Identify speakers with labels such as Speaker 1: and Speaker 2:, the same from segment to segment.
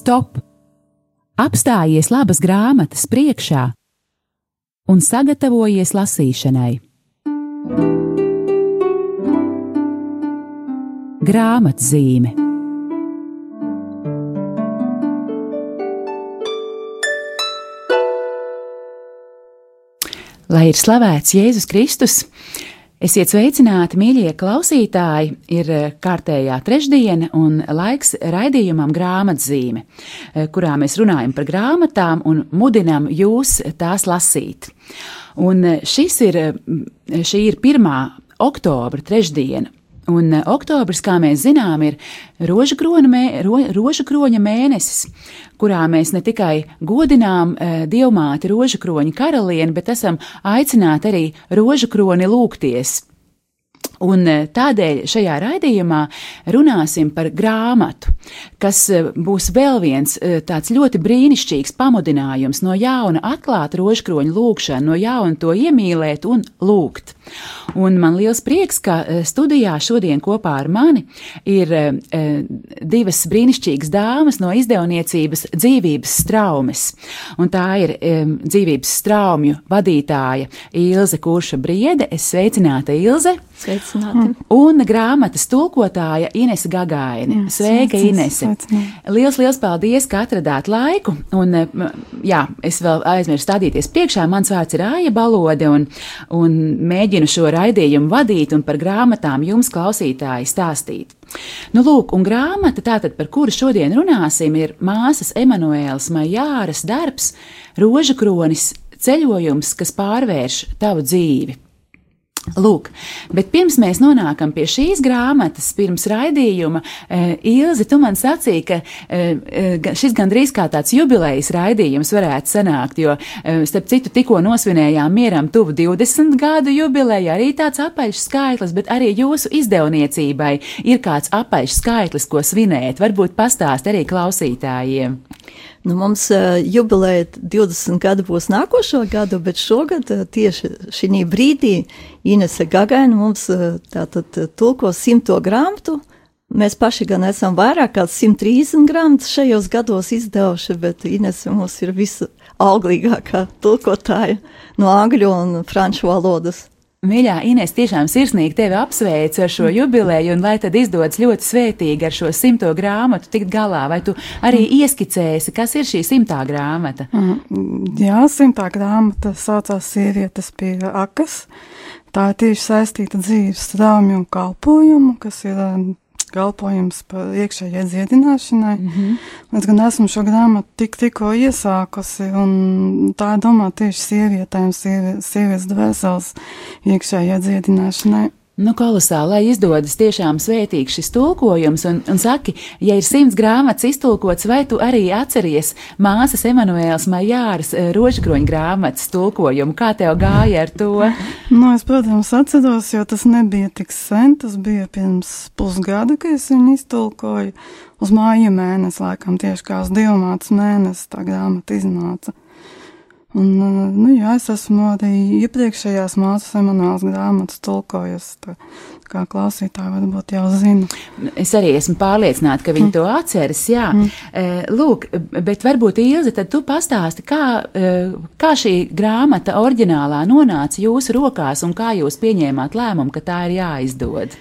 Speaker 1: stop! Apstājies labas grāmatas priekšā un sagatavojies lasīšanai. Grāmatzīme Lai ir slavēts Jēzus Kristus! Esiet sveicināti, mīļie klausītāji! Ir eh, kārtējā trešdiena un laiks raidījumam grāmatzīme, eh, kurā mēs runājam par grāmatām un mudinam jūs tās lasīt. Un eh, šis ir, šī ir pirmā oktobra trešdiena, Un oktobris, kā mēs zinām, ir roža, mē, ro, roža kroņa mēnesis, kurā mēs ne tikai godinām e, dievmāti roža kroņa karalieni, bet esam aicināti arī roža kroni lūgties Un e, tādēļ šajā raidījumā runāsim par grāmatu, kas e, būs vēl viens e, tāds ļoti brīnišķīgs pamudinājums no jauna atklāt rožkroņu lūgšanu, no jauna to iemīlēt un lūgt. Un man liels prieks, ka studijā šodien kopā ar mani ir divas brīnišķīgas dāmas no izdevniecības dzīvības straumes. Un tā ir dzīvības straumju vadītāja Ilze Kurša Briede. Es sveicināta Ilze!
Speaker 2: Sveicināti.
Speaker 1: Un grāmatas tulkotāja Inese Gagaini. Jā, Sveika, Inese! Sveicināti. Liels, paldies, ka atradāt laiku. Un, jā, es vēl aizmirsu stādīties priekšā. Mans vārds ir Āja Balode un, un mēģinu šo raidījumu vadīt un par grāmatām jums, klausītāji, stāstīt. Nu, lūk, un grāmata, tātad, par kuru šodien runāsim, ir māsas Emanuēlas Majāras darbs Roža kronis ceļojums, kas pārvērš tavu dzīvi. Lūk, bet pirms mēs nonākam pie šīs grāmatas, pirms raidījuma, uh, Ilzi, tu man sacīji, ka uh, šis gandrīz kā tāds jubilejas raidījums varētu sanākt, jo, starp citu, tikko nosvinējām mieram tuvu 20 gadu jubileju, arī tāds apaļš skaitlis, bet arī jūsu izdevniecībai ir kāds apaļš skaitlis, ko svinēt. Varbūt pastāst arī klausītājiem.
Speaker 2: Nu, mums jubileja 20 gadu būs nākošo gadu, bet šogad tieši šī brīdī Inese Gagaina mums tātad tulko simto grāmatu. Mēs paši gan esam vairāk kā 130 grāmatas šajos gados izdevuši, bet Inese mums ir visu auglīgākā tulkotāja no angļu un franču valodas.
Speaker 1: Mīļā Inês, tiešām sirsnīgi tevi apsveicu ar šo jubileju, un lai tad izdodas ļoti svētīgi ar šo simto grāmatu tikt galā. Vai tu arī mm. ieskicēsi, kas ir šī simtā grāmata?
Speaker 3: Mm, jā, simtā grāmata saucās Sievietes pie akas. Tā ir tieši saistīta dzīves straumju un kalpojumu, kas ir kalpojums par iekšējai dziedināšanai. Mm -hmm. Es gan esmu šo grāmatu tik, tikko iesākusi, un tā ir domāta tieši sievietēm, sievietes dvēseles iekšējai dziedināšanai.
Speaker 1: Nu, kolosāli, lai izdodas tiešām svētīgs šis tulkojums, un, un saki, ja ir simts grāmatas iztulkots, vai tu arī atceries māsas Emanuēlas Majāras eh, rožkroņa grāmatas tulkojumu? Kā tev gāja ar to?
Speaker 3: Nu, es, protams, atceros, jo tas nebija tik sen, tas bija pirms pusgada, kad es viņu iztulkoju. Uz māja mēnesi, laikam, tieši kā uz divmātas mēnesi tā grāmata iznāca. Un, nu, jā, es esmu arī iepriekšējās mācības Emanuēlas grāmatas tulkojusi. Tā, kā klausītāji varbūt jau zina.
Speaker 1: Es arī esmu pārliecināta, ka viņi mm. to atceras. Jā, mm. lūk, bet varbūt Ilze, tad tu pastāsti, kā, kā šī grāmata oriģinālā nonāca jūsu rokās un kā jūs pieņēmāt lēmumu, ka tā ir jāizdod.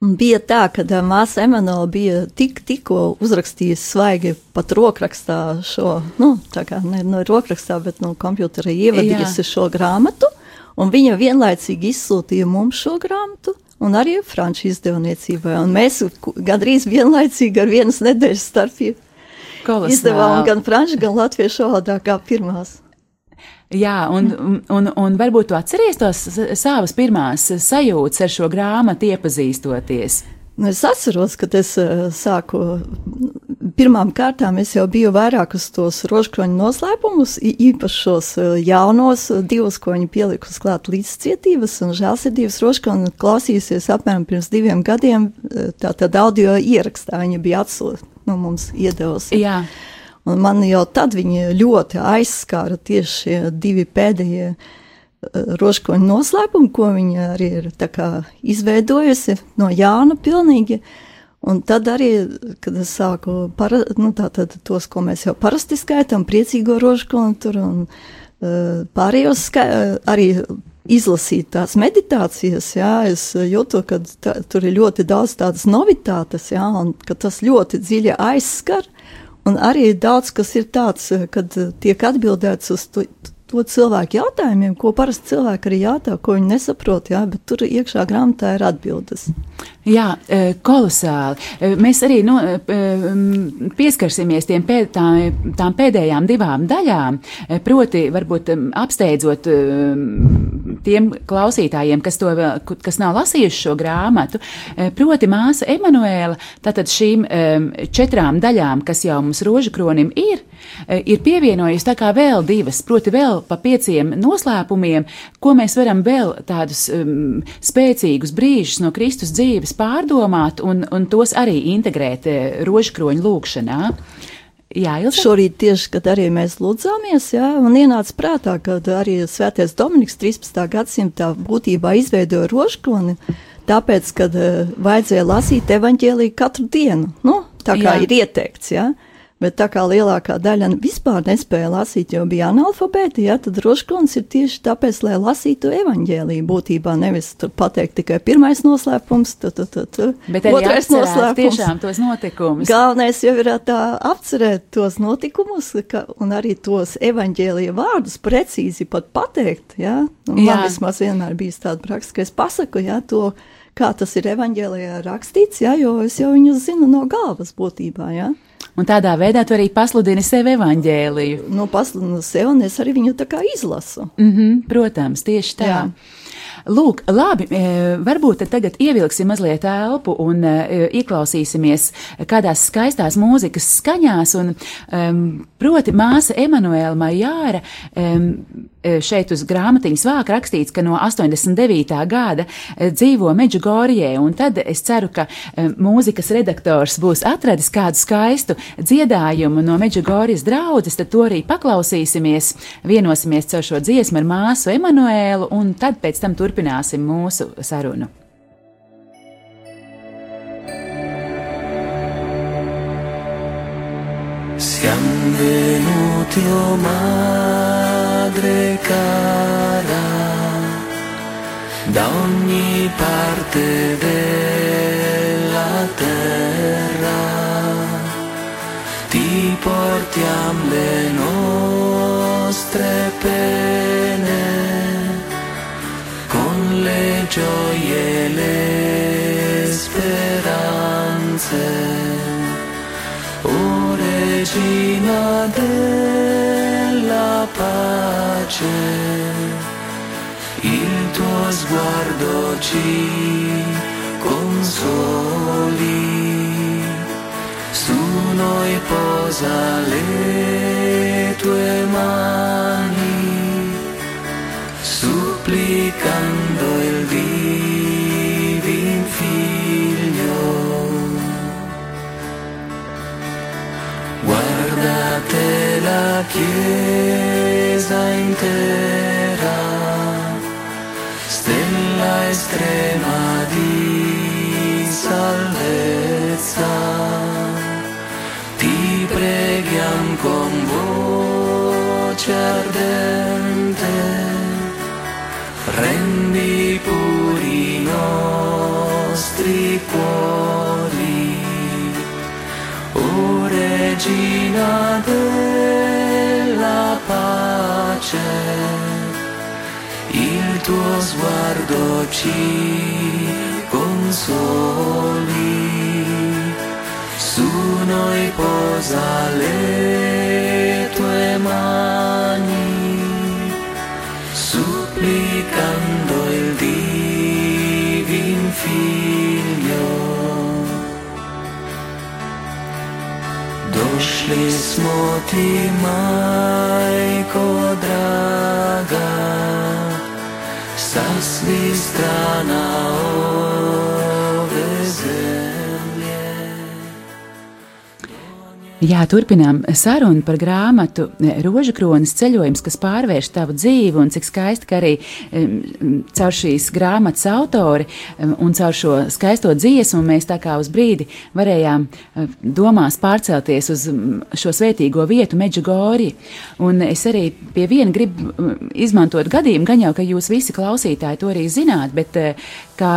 Speaker 2: Bija tā, ka māsa Emanuela bija tik, tikko uzrakstījusi svaigi pat rokrakstā šo, nu, tā kā ne no rokrakstā, bet no kompjutera ievadījusi šo grāmatu, un viņa vienlaicīgi izsūtīja mums šo grāmatu, un arī franču izdevniecībai, un mēs gandrīz vienlaicīgi ar vienas nedēļas starpību izdevām gan franču, gan latviešu valodā kā pirmās.
Speaker 1: Jā, un, un, un varbūt tu atceries tos savas pirmās sajūtas ar šo grāmatu iepazīstoties.
Speaker 2: Nu, es atceros, kad es uh, sāku. Pirmām kārtām es jau biju vairākus tos rožkroņu noslēpumus, īpaši šos uh, jaunos, divus, ko viņi pielikus klāt līdzcietības un žēlsirdības rožkroņu klausījusies apmēram pirms diviem gadiem. Tātad audio ierakstā viņa bija atsūtīta, nu, mums iedevusi. Jā. Un man jau tad ļoti aizskāra tieši šie divi pēdējie uh, rožkoņu noslēpumi, ko viņa arī ir izveidojusi no Jāna pilnīgi. Un tad arī, kad es sāku para, nu, tātad tos, ko mēs jau parasti skaitām, priecīgo rožu konturu un uh, pārējos ska, arī izlasīt tās meditācijas, jā, es jūtu, ka tā, tur ir ļoti daudz tādas novitātes, jā, un ka tas ļoti dziļi aizskar, un arī daudz, kas ir tāds, kad tiek atbildēts uz to, to cilvēku jautājumiem, ko parasti cilvēki arī jautā, ko viņi nesaprot, jā, bet tur iekšā grāmatā ir atbildes.
Speaker 4: Jā, e, kolosāli. E, mēs arī nu, e, pieskarsimies tiem pēd, tā, tām pēdējām divām daļām, proti, varbūt apsteidzot tiem klausītājiem, kas, to, kas nav lasījuši šo grāmatu, proti māsa Emanuēla, tātad šīm četrām daļām, kas jau mums rožakronim ir, ir pievienojusi tā kā vēl divas, proti vēl pa pieciem noslēpumiem, ko mēs varam vēl tādus um, spēcīgus brīžus no Kristus dzīves pārdomāt un, un tos arī integrēt rožkroņu lūkšanā. Jā, Ilsa?
Speaker 2: Šorīt tieši, kad arī mēs lūdzāmies, jā, man ienāca prātā, ka arī Svētais Dominiks 13. gadsimtā būtībā izveidoja rožkroni, tāpēc, kad uh, vajadzēja lasīt evaņģēliju katru dienu, nu, tā kā jā. ir ieteikts, jā. Ja? Bet tā kā lielākā daļa vispār nespēja lasīt, jo bija analfabēti, ja, tad rožkrons ir tieši tāpēc, lai lasītu evaņģēlīju būtībā, nevis pateikt tikai pirmais noslēpums, tad, tad, tad
Speaker 4: Bet otrais noslēpums. tiešām tos notikumus.
Speaker 2: Galvenais jau ir tā apcerēt tos notikumus ka, un arī tos evaņģēlīja vārdus precīzi pat pateikt, ja. Un man vismaz vienmēr bijis tāda praksa, ka es pasaku, ja, to, kā tas ir evaņģēlijā rakstīts, ja, jo es jau viņu zinu no galvas būtībā, ja.
Speaker 4: Un tādā veidā tu arī pasludini sev evaņģēliju.
Speaker 2: Nu, pasludinu sev, un es arī viņu tā kā izlasu.
Speaker 4: Mm -hmm, protams, tieši tā. Jā. Lūk, labi, e, varbūt tagad ievilksim mazliet elpu un e, ieklausīsimies kādās skaistās mūzikas skaņās. Un, um, proti, māsa Emanuēla Majāra um, šeit uz grāmatiņas vāk rakstīts, ka no 89. gada eh, dzīvo Meģigorijē, un tad es ceru, ka eh, mūzikas redaktors būs atradis kādu skaistu dziedājumu no Meģigorijas draudzes, tad to arī paklausīsimies, vienosimies caur šo dziesmu ar māsu Emanuēlu, un tad pēc tam turpināsim mūsu sarunu. Siamo venuti, oh madre cara, da ogni parte della terra. Ti portiamo le nostre pene pace, il tuo sguardo ci consoli, su noi posa le Intera, stella estrema di salvezza. Ti preghiamo con voce ardente, rendi puri i nostri cuori regina della pace, il tuo sguardo ci consoli, su noi posa le tue mani, Došli smo ti, majko draga, sa svih strana
Speaker 1: Jā, turpinām sarunu par grāmatu Rožu kronis ceļojums, kas pārvērš tavu dzīvi, un cik skaisti, ka arī um, caur šīs grāmatas autori um, un caur šo skaisto dziesmu mēs tā kā uz brīdi varējām domās pārcelties uz šo svētīgo vietu Medžugorju. Un es arī pie viena gribu izmantot gadījumu, gan jau, ka jūs visi klausītāji to arī zināt, bet kā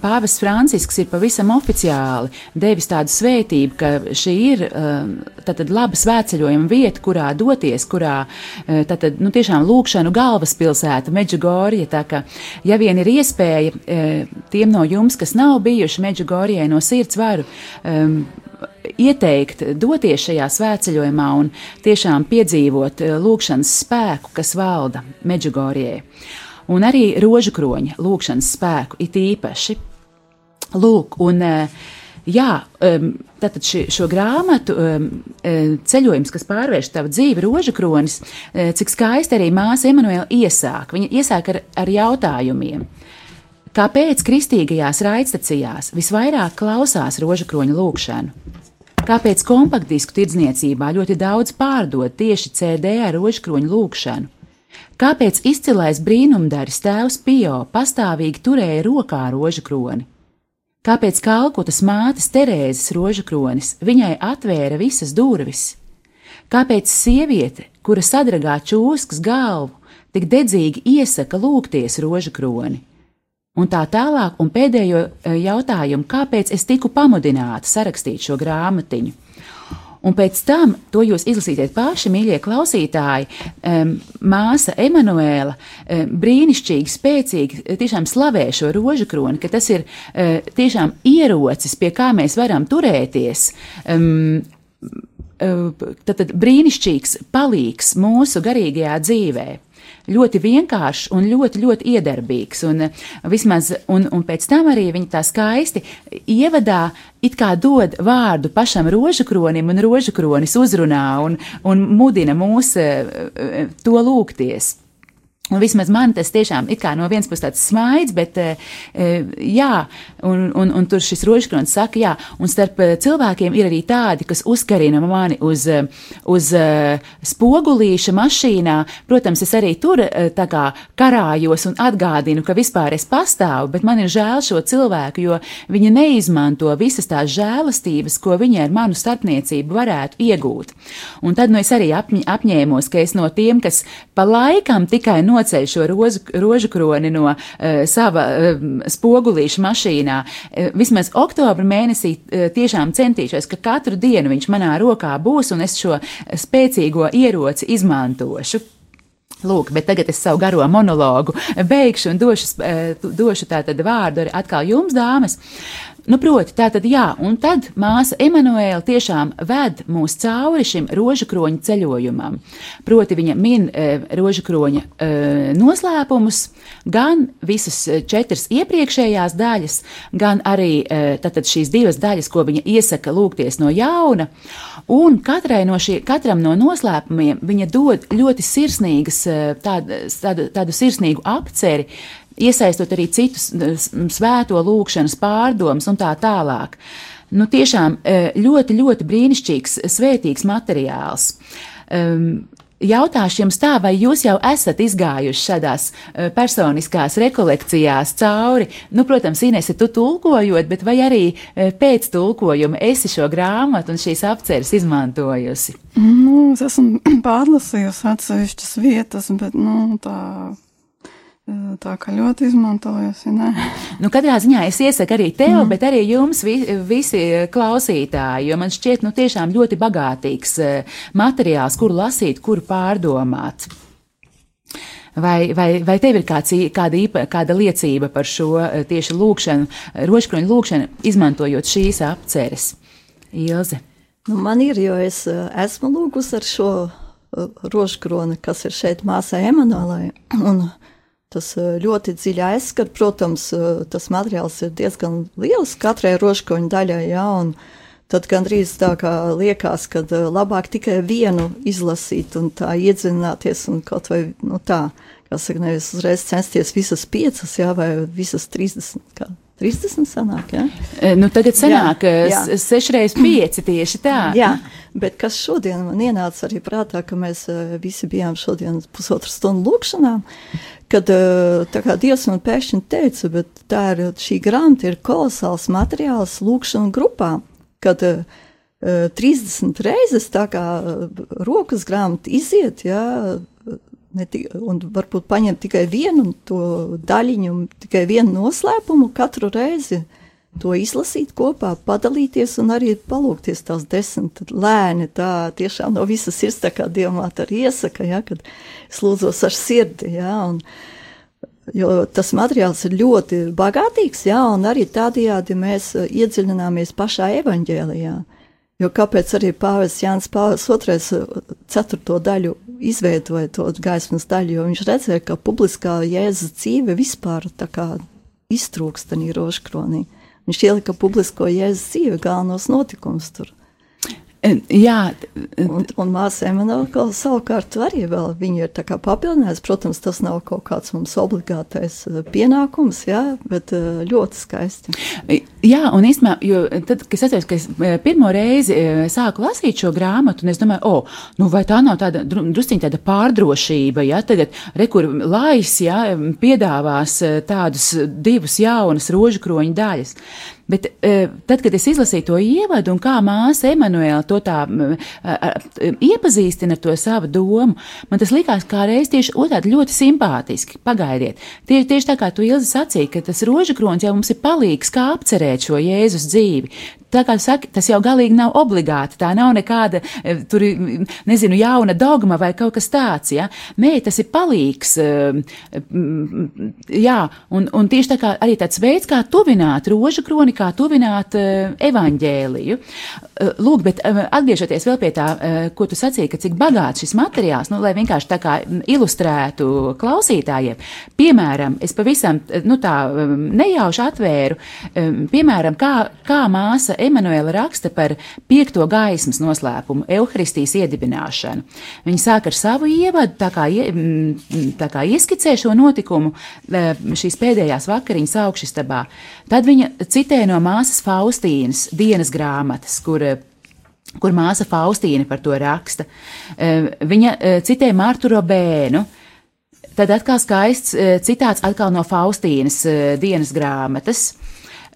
Speaker 1: pāvests Francisks ir pavisam oficiāli devis tādu svētību, ka šī ir tātad laba svētceļojuma vieta, kurā doties, kurā tātad, nu, tiešām lūkšanu galvaspilsēta Medžugorja, tā ka, ja vien ir iespēja tiem no jums, kas nav bijuši Medžugorjai no sirds varu, um, ieteikt doties šajā svētceļojumā un tiešām piedzīvot lūkšanas spēku, kas valda Medžugorjai un arī rožu kroņa lūkšanas spēku it īpaši. Lūk, un jā, tātad ši, šo grāmatu ceļojums, kas pārvērš tavu dzīvi, rožu kronis, cik skaisti arī māsa Emanuela iesāk. Viņa iesāk ar, ar jautājumiem. Kāpēc kristīgajās raidstacijās visvairāk klausās rožu kroņa lūkšanu? Kāpēc kompaktdisku tirdzniecībā ļoti daudz pārdod tieši CD ar rožkroņu lūkšanu? Kāpēc izcilais brīnumdaris tēvs Pio pastāvīgi turēja rokā rožu kroni? Kāpēc kalkutas mātes Terēzes rožu kronis viņai atvēra visas durvis? Kāpēc sieviete, kura sadragā čūskas galvu, tik dedzīgi iesaka lūgties rožu kroni? Un tā tālāk, un pēdējo eh, jautājumu, kāpēc es tiku pamudināta sarakstīt šo grāmatiņu? Un pēc tam, to jūs izlasīsiet paši, mīļie klausītāji, um, māsa Emanuēla um, brīnišķīgi, spēcīgi, tiešām slavē šo rožu kroni, ka tas ir uh, tiešām ierocis, pie kā mēs varam turēties. Um, Tad, tad brīnišķīgs palīgs mūsu garīgajā dzīvēm ļoti vienkāršs un ļoti, ļoti iedarbīgs. Un, eh, vismaz, un, un pēc tam arī viņi tā skaisti ievadā it kā dod vārdu pašam rožakronim, un rožakronis uzrunā un, un mudina mūs eh, eh, to lūgties. Un vismaz man tas tiešām ir no vienas puses tāds smaids, bet uh, jā, un, un, un tur šis rožkrons saka, jā, un starp cilvēkiem ir arī tādi, kas uzkarina mani uz, uz spogulīša mašīnā. Protams, es arī tur tā kā karājos un atgādinu, ka vispār es pastāvu, bet man ir žēl šo cilvēku, jo viņi neizmanto visas tās žēlastības, ko viņi ar manu starpniecību varētu iegūt. Un tad nu es arī apņ apņēmos, ka es no tiem, kas pa laikam tikai no noceļ šo rozu, rožu kroni no uh, sava uh, spogulīša mašīnā. Uh, vismaz oktobra mēnesī uh, tiešām centīšos, ka katru dienu viņš manā rokā būs un es šo spēcīgo ieroci izmantošu. Lūk, bet tagad es savu garo monologu beigšu un došu, došu tātad vārdu atkal jums, dāmas. Nu, proti, tā tad jā, un tad māsa Emanuēla tiešām ved mūs cauri šim rožakroņa ceļojumam. Proti, viņa min e, rožakroņa e, noslēpumus, gan visas e, četras iepriekšējās daļas, gan arī e, tātad šīs divas daļas, ko viņa iesaka lūgties no jauna. Un katrai no šie, katram no noslēpumiem viņa dod ļoti sirsnīgas, e, tādu, tādu, tādu sirsnīgu apceri iesaistot arī citus svēto lūkšanas pārdomas un tā tālāk. Nu, tiešām e, ļoti, ļoti brīnišķīgs, svētīgs materiāls. Um, Jautāšu jums tā, vai jūs jau esat izgājuši šādās uh, personiskās rekolekcijās cauri, nu, protams, Inese, tu tulkojot, bet vai arī uh, pēc tulkojuma esi šo grāmatu un šīs apceres izmantojusi?
Speaker 3: Nu, es esmu pārlasījusi atsevišķas vietas, bet, nu, tā Tā kā ļoti izmantojas. Ja
Speaker 1: nu, katrā ziņā es iesaku arī tev, mm. bet arī jums, vi, visi klausītāji, jo man šķiet, nu, tiešām ļoti bagātīgs materiāls, kuru lasīt, kuru pārdomāt. Vai, vai, vai tev ir kāds, kāda, īpa, kāda liecība par šo tieši lūkšanu, rožkroņu lūkšanu, izmantojot šīs apceres? Ilze.
Speaker 2: Nu, man ir, jo es esmu lūgus ar šo rožkroni, kas ir šeit māsai Emanuēlai. Tas eh, ļoti dziļi aizskar. Protams, eh, tas materiāls ir diezgan liels katrai rožkoņa daļai, jā, un tad gandrīz tā kā liekas, ka eh, labāk tikai vienu izlasīt un tā iedzināties un kaut vai, nu tā, kā saka, nevis uzreiz censties visas piecas, jā, vai visas 30, kā 30 sanāk, jā?
Speaker 1: Nu, tagad sanāk jā, jā. 6 reiz 5 tieši tā.
Speaker 2: Jā, Bet kas šodien man ienāca arī prātā, ka mēs uh, visi bijām šodien pusotru stundu lūkšanā, kad tā kā Dievs man pēkšņi teica, bet tā ir, šī grāmata ir kolosāls materiāls lūkšanu grupām, kad uh, 30 reizes tā kā rokas grāmata iziet, jā, Tika, un varbūt paņemt tikai vienu to daļiņu, tikai vienu noslēpumu katru reizi. To izlasīt kopā, padalīties un arī palūkties tās desmit lēni. Tā tiešām no visas sirds, tā kā dievmāte arī iesaka, ja, kad es lūdzos ar sirdi. Ja, un, jo tas materiāls ir ļoti bagātīgs, ja, un arī tādējādi mēs iedziļināmies pašā evaņģēlijā. Jo kāpēc arī Pāvils Jānis Pāvils II ceturto daļu izveidoja to gaismas daļu, jo viņš redzēja, ka publiskā jēzus dzīve vispār tā kā iztrūkst tādā rožkronī. Viņš ielika publisko jēzus dzīvi galvenos notikumus tur.
Speaker 1: Jā,
Speaker 2: un, un māsa Emanuela savukārt arī vēl viņa ir papildinājusi. Protams, tas nav kaut kāds mums obligātais pienākums, jā, bet ļoti skaisti.
Speaker 1: Jā, un īstenībā, jo tad, kad es atceros, ka es pirmo reizi sāku lasīt šo grāmatu, un es domāju, o, oh, nu vai tā nav tāda drusciņa tāda pārdrošība, ja tagad rekur lais, ja, piedāvās tādus divus jaunus rožu kroņu daļas. Bet uh, tad, kad es izlasīju to ievadu un kā māsa Emanuēla to tā iepazīstina ar to savu domu, man tas likās kā reiz tieši otrādi ļoti simpātiski. Pagaidiet, tie, tieši tā kā tu Ilzi sacīja, ka tas rožakrons jau mums ir palīgs, kā apcerēt šo Jēzus dzīvi. Tā kā saka, tas jau galīgi nav obligāti. Tā nav nekāda, e, tur, nezinu, jauna dogma vai kaut kas tāds. Ja? Nē, tas ir palīgs. E, jā, un, un tieši tā kā arī tāds veids, kā tuvināt rožu kroni, kā tuvināt e, evaņģēliju. Lūk, bet atgriežoties vēl pie tā, ko tu sacīji, ka cik bagāts šis materiāls, nu, lai vienkārši tā kā ilustrētu klausītājiem. Piemēram, es pavisam, nu tā, nejauši atvēru, piemēram, kā, kā māsa Emanuela raksta par piekto gaismas noslēpumu, evaharistijas iedibināšanu. Viņa sāk ar savu ievadu, tā kā, tā kā ieskicē šo notikumu šīs pēdējās vakariņas augšistabā. Tad viņa citē no māsas Faustīnas dienas grāmatas, kur kur māsa Faustīna par to raksta. Viņa citē Mārtu Robēnu. Tad atkal skaists citāts atkal no Faustīnas dienas grāmatas.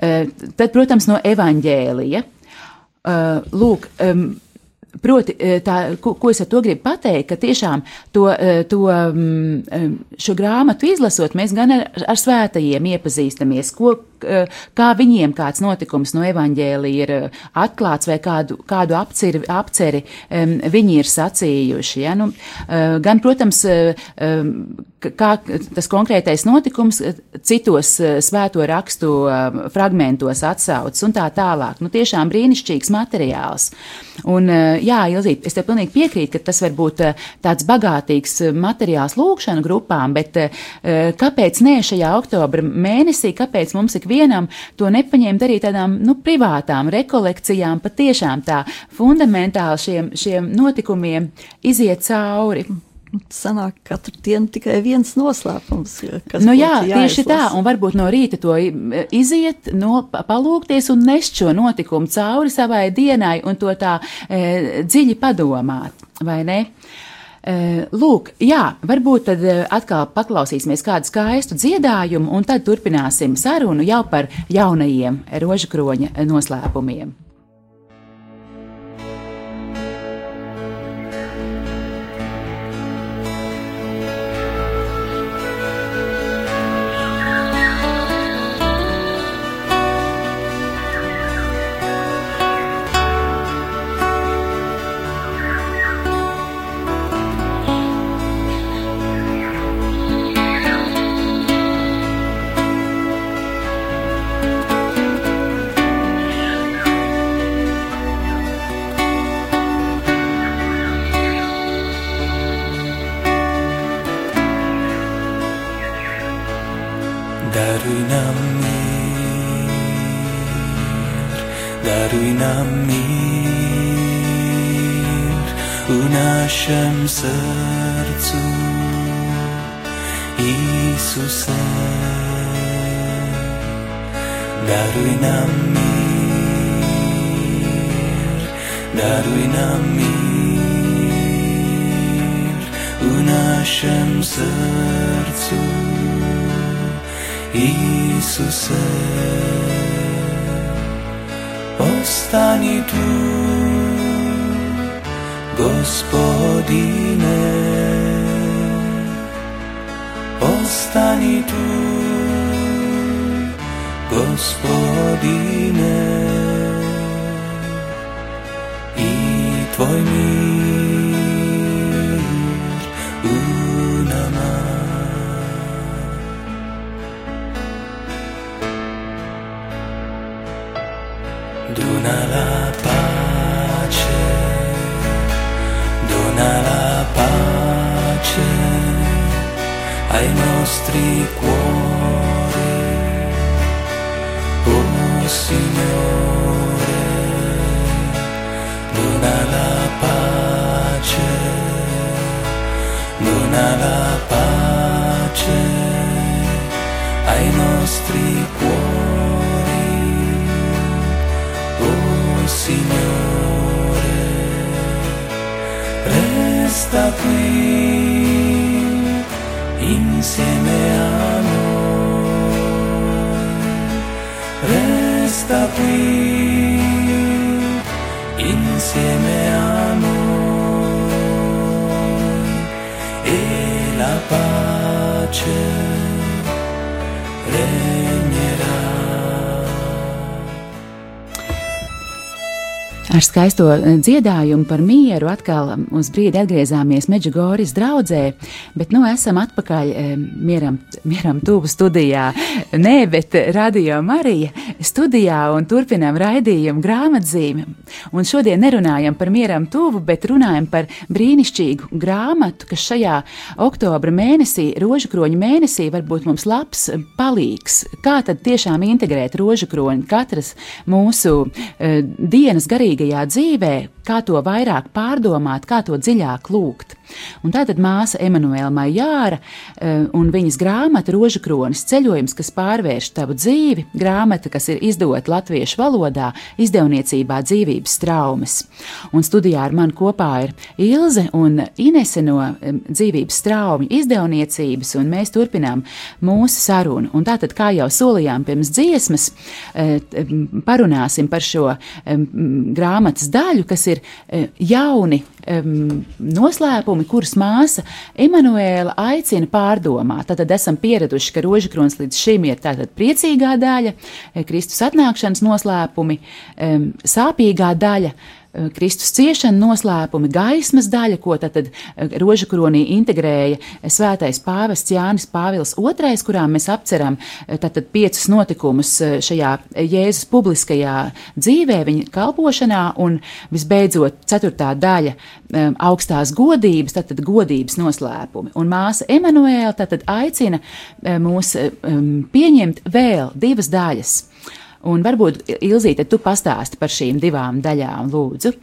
Speaker 1: Eh, tad, protams, no evaņģēlija. Eh, lūk, Proti, eh, tā, ko, ko es ar to gribu pateikt, ka tiešām to, to, mm, šo grāmatu izlasot, mēs gan ar, ar svētajiem iepazīstamies, ko, kā viņiem kāds notikums no evaņģēlija ir atklāts vai kādu, kādu apceri, apceri viņi ir sacījuši. Ja? Nu, gan, protams, kā tas konkrētais notikums citos svēto rakstu fragmentos atsaucas un tā tālāk. Nu, tiešām brīnišķīgs materiāls. Un, jā, Ilzīt, es te pilnīgi piekrītu, ka tas var būt tāds bagātīgs materiāls lūkšanu grupām, bet kāpēc ne šajā oktobra mēnesī, kāpēc mums ik ikvienam to nepaņemt arī tādām nu, privātām rekolekcijām, patiešām tā fundamentāli šiem, šiem notikumiem iziet cauri.
Speaker 2: Sanāk, katru dienu tikai viens noslēpums.
Speaker 1: Nu, jā, tieši tā, un varbūt no rīta to iziet, no, palūkties un nest šo notikumu cauri savai dienai un to tā e, dziļi padomāt, vai ne? Eh, lūk, jā, varbūt tad eh, atkal paklausīsimies kādu skaistu dziedājumu, un tad turpināsim sarunu jau par jaunajiem rožakroņa noslēpumiem.
Speaker 4: Sercu Iisuse daruj nam mir daruj nam mir u naszym sercu, Isuse. Ostani tu, Gospodine, ostani tu, Gospodine, i Tvoj mir
Speaker 1: Ar skaisto eh, dziedājumu par mieru atkal uz brīdi atgriezāmies Meģigoras draudzē, bet nu esam atpakaļ eh, mieram, mieram tuvu studijā. Nē, bet Radio Marija studijā un turpinām raidījumu grāmatzīmi. Un šodien nerunājam par mieram tuvu, bet runājam par brīnišķīgu grāmatu, kas šajā oktobra mēnesī, rožukroņa mēnesī, var būt mums labs palīgs. Kā tad tiešām integrēt rožukroņu katras mūsu uh, dienas garīgajā dzīvē, kā to vairāk pārdomāt, kā to dziļāk lūgt. Un tātad māsa Emanuela Majāra uh, un viņas grāmata Rožukronis ceļojums, kas pārvērš tavu dzīvi, grāmata, kas ir izdota latviešu valodā, izdevniecībā dzīvības traumas. Un studijā ar mani kopā ir Ilze un Inese no dzīvības traumu izdevniecības, un mēs turpinām mūsu sarunu. Un tātad, kā jau solījām pirms dziesmas, uh, parunāsim par šo grāmatas daļu, kas ir uh, jauni um, noslēpumi, kurus māsa Emanuēla aicina pārdomāt. Tad esam pieraduši, ka rožakrons līdz šim ir tātad priecīgā daļa, Kristus atnākšanas noslēpumi, um, sāpīgā daļa. Kristus ciešana noslēpumi, gaismas daļa, ko tad, tad roža kronī integrēja svētais pāvests Jānis Pāvils II, kurā mēs apceram tātad piecus notikumus šajā Jēzus publiskajā dzīvē, viņa kalpošanā, un visbeidzot ceturtā daļa augstās godības, tātad godības noslēpumi. Un māsa Emanuēla tātad aicina mūs pieņemt vēl divas daļas. Un varbūt, Ilzīte, tu pastāsti par šīm divām daļām, lūdzu.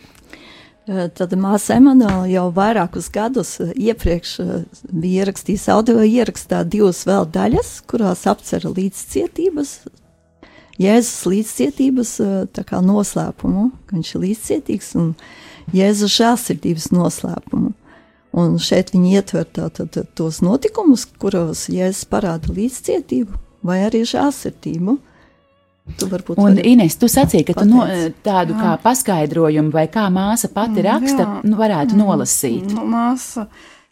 Speaker 2: Tad māsa Emanuela jau vairākus gadus iepriekš bija ierakstījis audio ierakstā divas vēl daļas, kurās apcera līdzcietības, Jēzus līdzcietības kā noslēpumu, ka viņš ir līdzcietīgs, un Jēzus žēlsirdības noslēpumu. Un šeit viņi ietver tātad tos notikumus, kuros Jēzus parāda līdzcietību vai arī žēlsirdību. Tu
Speaker 1: Un, Ines, tu sacīki, ka tu no,
Speaker 2: pateici.
Speaker 1: tādu
Speaker 3: Jā.
Speaker 1: kā paskaidrojumu vai kā māsa pati raksta,
Speaker 3: Jā.
Speaker 1: nu, varētu nolasīt.
Speaker 3: Nu, māsa,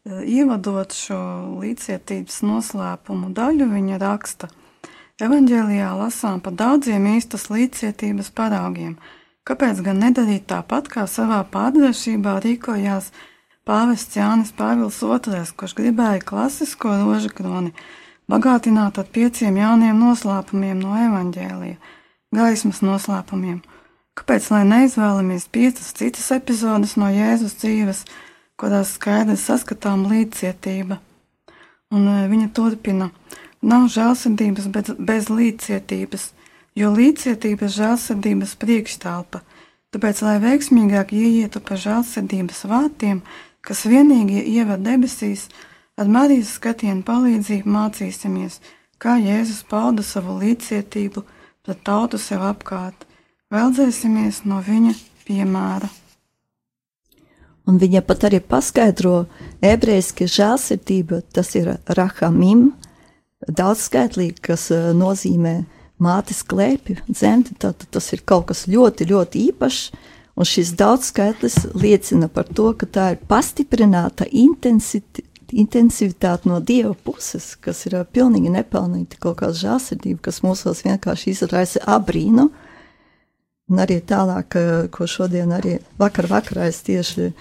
Speaker 3: eh, ievadot šo līdzietības noslēpumu daļu, viņa raksta: Evanģēlijā lasām par daudziem īstas līdzietības paraugiem. Kāpēc gan nedarīt tāpat, kā savā pārdrošībā rīkojās pāvests Jānis Pāvils II, kurš gribēja klasisko rožu kroni bagātināt ar pieciem jauniem noslēpumiem no evaņģēlija, gaismas noslēpumiem? Kāpēc lai neizvēlamies piecas citas epizodes no Jēzus dzīves, kurās skaidri saskatām līdzcietība? Un e, viņa turpina: Nav žēlsirdības bez, bez līdzcietības, jo līdzcietība ir žēlsirdības priekšstāvpa. Tāpēc, lai veiksmīgāk ieietu pa žēlsirdības vārtiem, kas vienīgie ievada debesīs, ar Marijas skatienu palīdzību mācīsimies, kā Jēzus pauda savu līdzcietību pret tautu sev apkārt. Veldzēsimies no viņa piemēra.
Speaker 2: Un viņa pat arī paskaidro, ebrejiski žēlsirdība tas ir rahamim, daudzskaitlīgi, kas uh, nozīmē mātes klēpju, dzemdi. Tātad tas ir kaut kas ļoti, ļoti īpašs. Un šis daudzskaitlis liecina par to, ka tā ir pastiprināta intensitāte intensivitāte no dieva puses, kas ir pilnīgi nepelnīta kaut kāda žēlsirdība, kas mūsos vienkārši izraisa abrīnu. Un arī tālāk, ko šodien arī vakar vakarā es tieši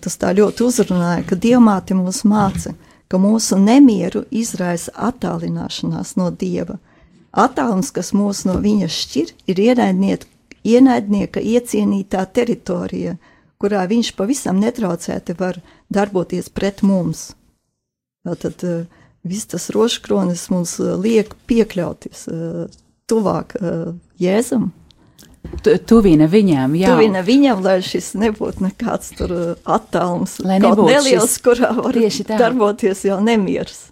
Speaker 2: tas tā ļoti uzrunāja, ka dievmāte mūs māca, ka mūsu nemieru izraisa attālināšanās no dieva. Attālums, kas mūs no viņa šķir, ir ienaidnieka iecienītā teritorija, kurā viņš pavisam netraucēti var darboties pret mums. Tātad uh, viss tas rožkronis mums uh, liek piekļauties uh, tuvāk Jēzum.
Speaker 1: Tu, tuvina viņam, jā.
Speaker 2: Tuvina viņam, lai šis nebūtu nekāds tur attālums,
Speaker 1: lai nebūtu
Speaker 2: neliels,
Speaker 1: šis,
Speaker 2: kurā var darboties jau nemieris.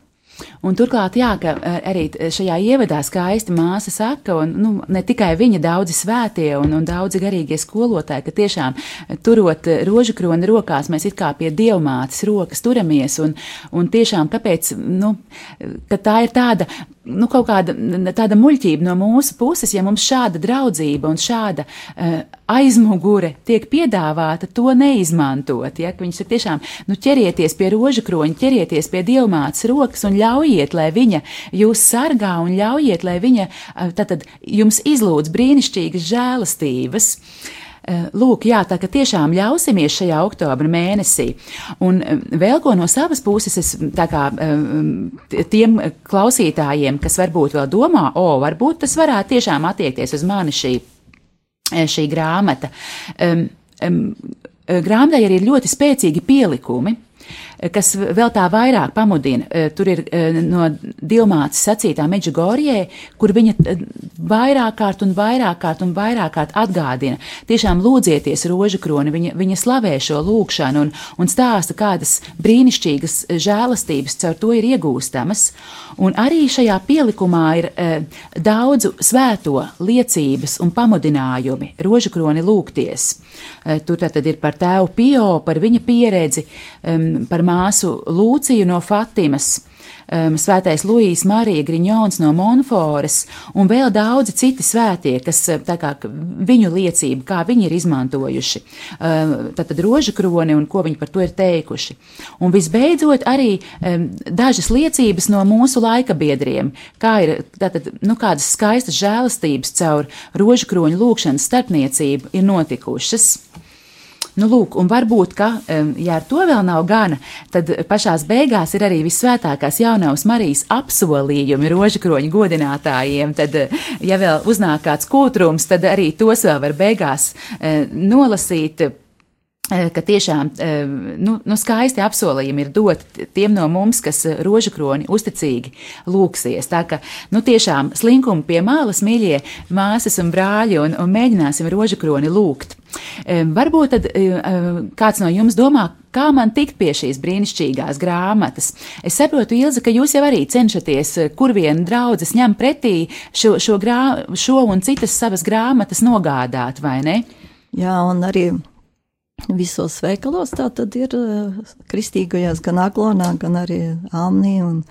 Speaker 1: Un turklāt, jā, ka eh, arī šajā ievadā skaisti māsa saka, un nu, ne tikai viņa, daudzi svētie un, un daudzi garīgie skolotāji, ka tiešām eh, turot eh, rožu kroni rokās, mēs it kā pie dievmātes rokas turamies, un, un tiešām kāpēc, nu, ka tā ir tāda nu, kaut kāda tāda muļķība no mūsu puses, ja mums šāda draudzība un šāda uh, aizmugure tiek piedāvāta, to neizmantot. Ja? Viņus ir tiešām nu, ķerieties pie roža kroņa, ķerieties pie dievmātes rokas un ļaujiet, lai viņa jūs sargā un ļaujiet, lai viņa uh, tātad jums izlūdz brīnišķīgas žēlastības. Uh, lūk, jā, tā ka tiešām ļausimies šajā oktobra mēnesī. Un eh, vēl ko no savas puses, es tā kā eh, tiem klausītājiem, kas varbūt vēl domā, o, varbūt tas varētu tiešām attiekties uz mani šī, šī grāmata. Grāmatai arī ir ļoti spēcīgi pielikumi kas vēl tā vairāk pamudina. Eh, tur ir eh, no Dilmātas sacītā Meģigorijai, kur viņa eh, vairāk kārt un vairāk kārt un vairāk kārt atgādina. Tiešām lūdzieties rožu kroni, viņa, viņa slavē šo lūkšanu un, un stāsta, kādas brīnišķīgas žēlastības caur to ir iegūstamas. Un arī šajā pielikumā ir daudzu svēto liecības un pamudinājumi rožu kroni lūgties. Tur tad ir par tēvu Pio, par viņa pieredzi, par māsu Lūciju no Fatimas. Um, svētais Luīs Marija Griņons no Monfores un vēl daudzi citi svētie, kas kā, viņu liecību, kā viņi ir izmantojuši, um, tātad rožu kroni un ko viņi par to ir teikuši. Un visbeidzot arī um, dažas liecības no mūsu laika biedriem, kā ir tātad, nu, kādas skaistas žēlastības caur rožu kroņu lūkšanas starpniecību ir notikušas. Nu, lūk, un varbūt, ka, ja ar to vēl nav gana, tad pašās beigās ir arī visvētākās jaunās Marijas apsolījumi rožakroņu godinātājiem. Tad, ja vēl uznāk kāds kūtrums, tad arī tos vēl var beigās eh, nolasīt ka tiešām eh, nu, nu skaisti apsolījumi ir doti tiem no mums, kas eh, rožu kroni uzticīgi lūksies. Tā ka nu, tiešām slinkumi pie malas, mīļie māsas un brāļi, un, un mēģināsim rožu kroni lūgt. Varbūt tad kāds no jums domā, kā man tikt pie šīs brīnišķīgās grāmatas. Es saprotu, Ilza, ka jūs jau arī cenšaties, kur vien draudzes ņem pretī šo, šo, grā, šo un citas savas grāmatas nogādāt, vai ne?
Speaker 2: Jā, un arī visos veikalos. Tā tad ir eh, kristīgajās gan aglonā, gan arī Alnī un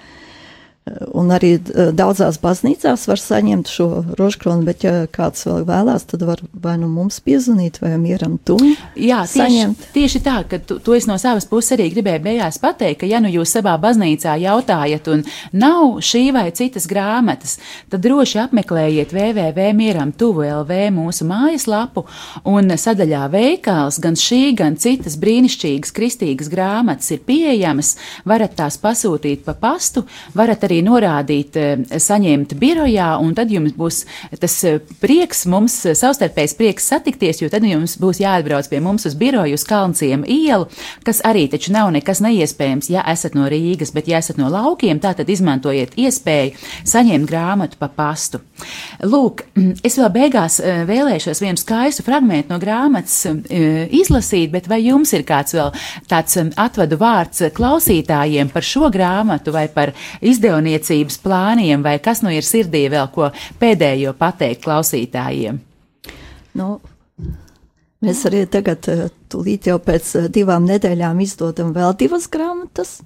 Speaker 2: Un arī eh, daudzās baznīcās var saņemt šo rožkroni, bet, ja kāds vēl vēlās, tad var vai nu mums piezvanīt, vai mieram tu.
Speaker 1: Jā, tieši, saņemt. tieši tā, ka tu, to es no savas puses arī gribēju beigās pateikt, ka, ja nu jūs savā baznīcā jautājat, un nav šī vai citas grāmatas, tad droši apmeklējiet www.mieram tuvu LV mūsu mājaslapu un sadaļā veikals gan šī, gan citas brīnišķīgas kristīgas grāmatas ir pieejamas, varat tās pasūtīt pa pastu, varat arī norādīt, eh, saņemt birojā, un tad jums būs tas eh, prieks, mums eh, savstarpējs prieks satikties, jo tad jums būs jāatbrauc pie mums uz biroju uz Kalnciem ielu, kas arī taču nav nekas neiespējams, ja esat no Rīgas, bet ja esat no laukiem, tā tad izmantojiet iespēju saņemt grāmatu pa pastu. Lūk, es vēl beigās vēlēšos vienu skaistu fragmentu no grāmatas izlasīt, bet vai jums ir kāds vēl tāds atvadu vārds klausītājiem par šo grāmatu vai par izdevumu? Izdevniecības plāniem, vai kas nu ir sirdī vēl ko pēdējo pateikt klausītājiem?
Speaker 2: Nu, Mēs arī tagad, eh, tūlīt jau pēc eh, divām nedēļām, izdodam vēl divas grāmatas.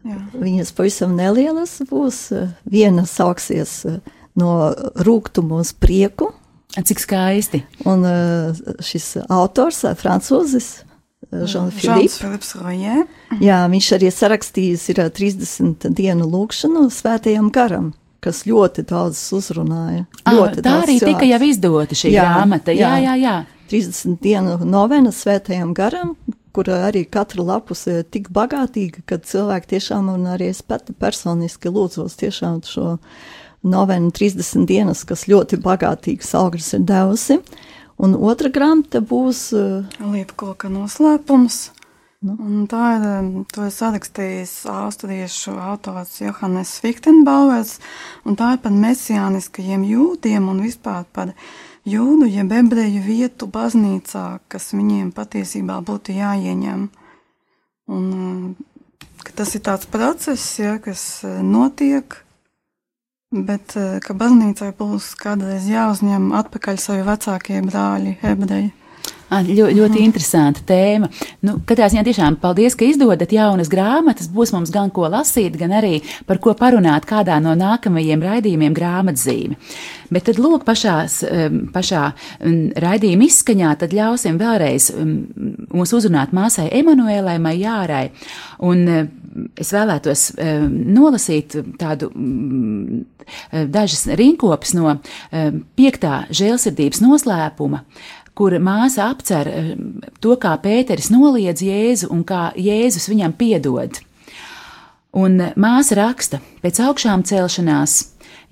Speaker 3: Jā.
Speaker 2: Viņas pavisam nelielas būs. Viena sauksies eh, no rūkuma uz prieku,
Speaker 1: Cik skaisti.
Speaker 2: un šis autors, francūzis,
Speaker 3: Žants
Speaker 2: Filips.
Speaker 3: Filips Rojē.
Speaker 2: Jā, viņš arī sarakstījis ir ā, 30 dienu lūkšanu svētajam garam, kas ļoti daudz uzrunāja.
Speaker 1: Ah,
Speaker 2: Ļoti
Speaker 1: tā arī tika
Speaker 2: cilvēku.
Speaker 1: jau izdota šī
Speaker 2: Jā,
Speaker 1: grāmata. Jā, jā,
Speaker 2: jā.
Speaker 1: jā.
Speaker 2: 30 dienu novena svētajam garam, kura arī katra lapus ir tik bagātīga, ka cilvēki tiešām, un arī es pati personiski lūdzos tiešām šo novenu 30 dienas, kas ļoti bagātīgas augļus ir devusi. Un otra grāmata būs uh,
Speaker 3: Liepkoka noslēpums. Un tā ir, um, to ir sarakstījis austriešu autors Johannes Fichtenbauers, tā ir par mesijāniskajiem jūdiem un vispār par jūdu, jeb ebreju vietu baznīcā, kas viņiem patiesībā būtu jāieņem. Un ka tas ir tāds process, ja, kas notiek, bet uh, ka baznīcai būs kādreiz jāuzņem atpakaļ savi vecākie brāļi, ebreji.
Speaker 1: Ah, Ļo, ļoti interesanta tēma. Nu, katrā ziņā tiešām paldies, ka izdodat jaunas grāmatas. Būs mums gan ko lasīt, gan arī par ko parunāt kādā no nākamajiem raidījumiem grāmatzīme. Bet tad lūk, pašās, pašā um, raidījuma izskaņā tad ļausim vēlreiz mūs uzrunāt māsai Emanuēlai Majārai. Un um, es vēlētos nolasīt tādu dažas rinkopes no piektā žēlsirdības noslēpuma kur māsa apcer eh, to, kā Pēteris noliedz Jēzu un kā Jēzus viņam piedod. Un māsa raksta, pēc augšām celšanās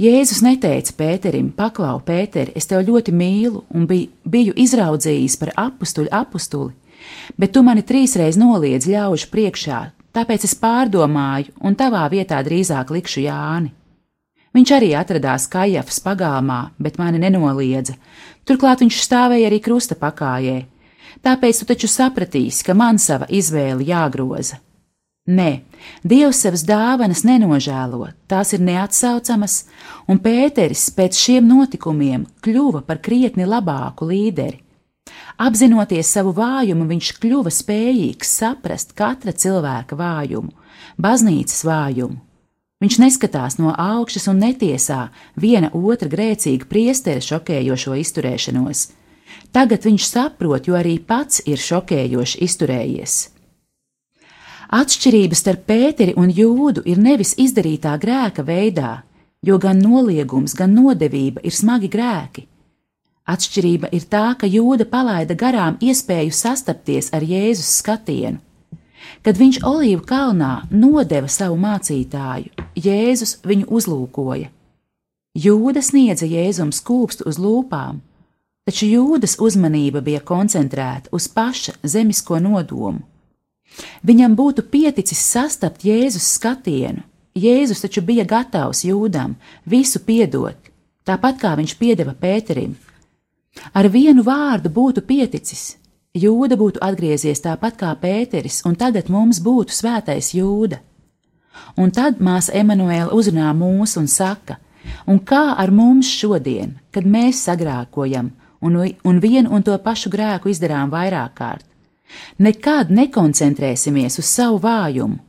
Speaker 1: Jēzus neteica Pēterim, paklau, Pēteri, es tevi ļoti mīlu un biju, biju izraudzījis par apstuļu apstuli, bet tu mani trīsreiz noliedz ļaužu priekšā, tāpēc es pārdomāju un tavā vietā drīzāk likšu Jāni. Viņš arī atradās Kajafas pagalmā, bet mani nenoliedza. Turklāt viņš stāvēja arī krusta pakājē. Tāpēc tu taču sapratīsi, ka man sava izvēle jāgroza. Nē, Dievs savas dāvanas nenožēlo, tās ir neatsaucamas, un Pēteris pēc šiem notikumiem kļuva par krietni labāku līderi. Apzinoties savu vājumu, viņš kļuva spējīgs saprast katra cilvēka vājumu, baznīcas vājumu. Viņš neskatās no augšas un netiesā viena otra grēcīga priestera šokējošo izturēšanos. Tagad viņš saprot, jo arī pats ir šokējoši izturējies. Atšķirība starp Pēteri un Jūdu ir nevis izdarītā grēka veidā, jo gan noliegums, gan nodevība ir smagi grēki. Atšķirība ir tā, ka Jūda palaida garām iespēju sastapties ar Jēzus skatienu. Kad viņš Olīvu kalnā nodeva savu mācītāju, Jēzus viņu uzlūkoja. Jūda sniedza Jēzum skūpstu uz lūpām, taču Jūdas uzmanība bija koncentrēta uz paša zemisko nodomu. Viņam būtu pieticis sastapt Jēzus skatienu. Jēzus taču bija gatavs Jūdam visu piedot, tāpat kā viņš piedeva Pēterim. Ar vienu vārdu būtu pieticis. Jūda būtu atgriezies tāpat kā Pēteris, un tagad mums būtu svētais Jūda. Un tad māsa Emanuēla uzrunā mūs un saka, un kā ar mums šodien, kad mēs sagrākojam un, un vienu un to pašu grēku izdarām vairāk kārt? Nekad nekoncentrēsimies uz savu vājumu,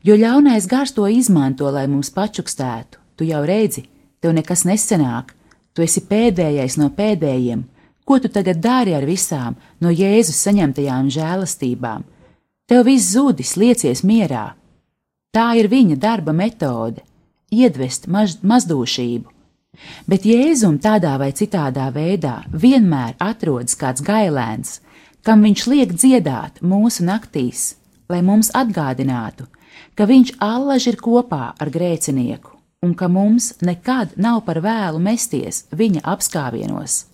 Speaker 1: jo ļaunais gars to izmanto, lai mums pačukstētu. Tu jau redzi, tev nekas nesenāk, tu esi pēdējais no pēdējiem. Ko tu tagad dari ar visām no Jēzus saņemtajām žēlastībām? Tev viss zudis, liecies mierā. Tā ir viņa darba metode - iedvest maz, mazdūšību. Bet Jēzum tādā vai citādā veidā vienmēr atrodas kāds gailēns, kam viņš liek dziedāt mūsu naktīs, lai mums atgādinātu, ka viņš allaž ir kopā ar grēcinieku un ka mums nekad nav par vēlu mesties viņa apskāvienos.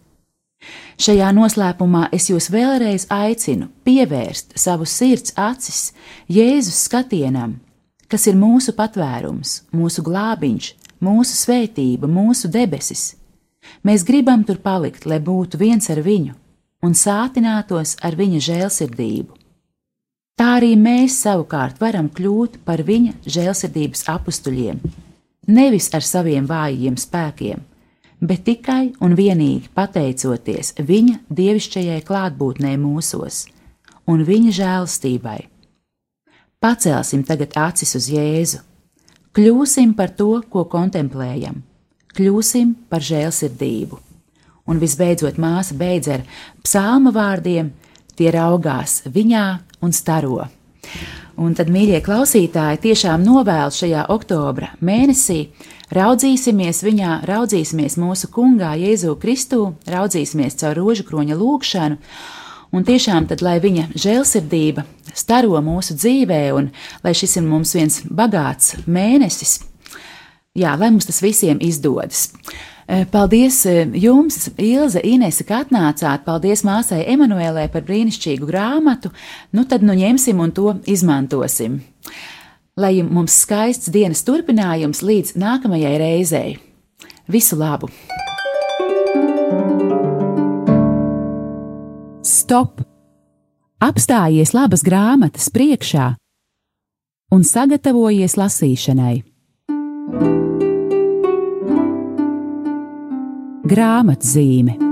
Speaker 1: Šajā noslēpumā es jūs vēlreiz aicinu pievērst savu sirds acis Jēzus skatienam, kas ir mūsu patvērums, mūsu glābiņš, mūsu svētība, mūsu debesis. Mēs gribam tur palikt, lai būtu viens ar viņu un sātinātos ar viņa žēlsirdību. Tā arī mēs savukārt varam kļūt par viņa žēlsirdības apstuļiem, nevis ar saviem vājiem spēkiem, bet tikai un vienīgi pateicoties viņa dievišķajai klātbūtnē mūsos un viņa žēlastībai. Pacelsim tagad acis uz Jēzu, kļūsim par to, ko kontemplējam, kļūsim par žēlsirdību. Un visbeidzot, māsa beidz ar psalma vārdiem, tie raugās viņā un staro. Un tad, mīļie klausītāji, tiešām novēlu šajā oktobra mēnesī raudzīsimies viņā, raudzīsimies mūsu kungā Jēzu Kristu, raudzīsimies caur rožu kroņa lūgšanu, un tiešām tad, lai viņa žēlsirdība staro mūsu dzīvē, un lai šis ir mums viens bagāts mēnesis, jā, lai mums tas visiem izdodas. Eh, paldies eh, jums, Ilze, Inese, ka atnācāt. Paldies māsai Emanuēlē par brīnišķīgu grāmatu. Nu tad nu ņemsim un to izmantosim. Lai mums skaists dienas turpinājums līdz nākamajai reizei. Visu labu! Stop! Apstājies labas grāmatas priekšā un sagatavojies lasīšanai. grāmatzīme.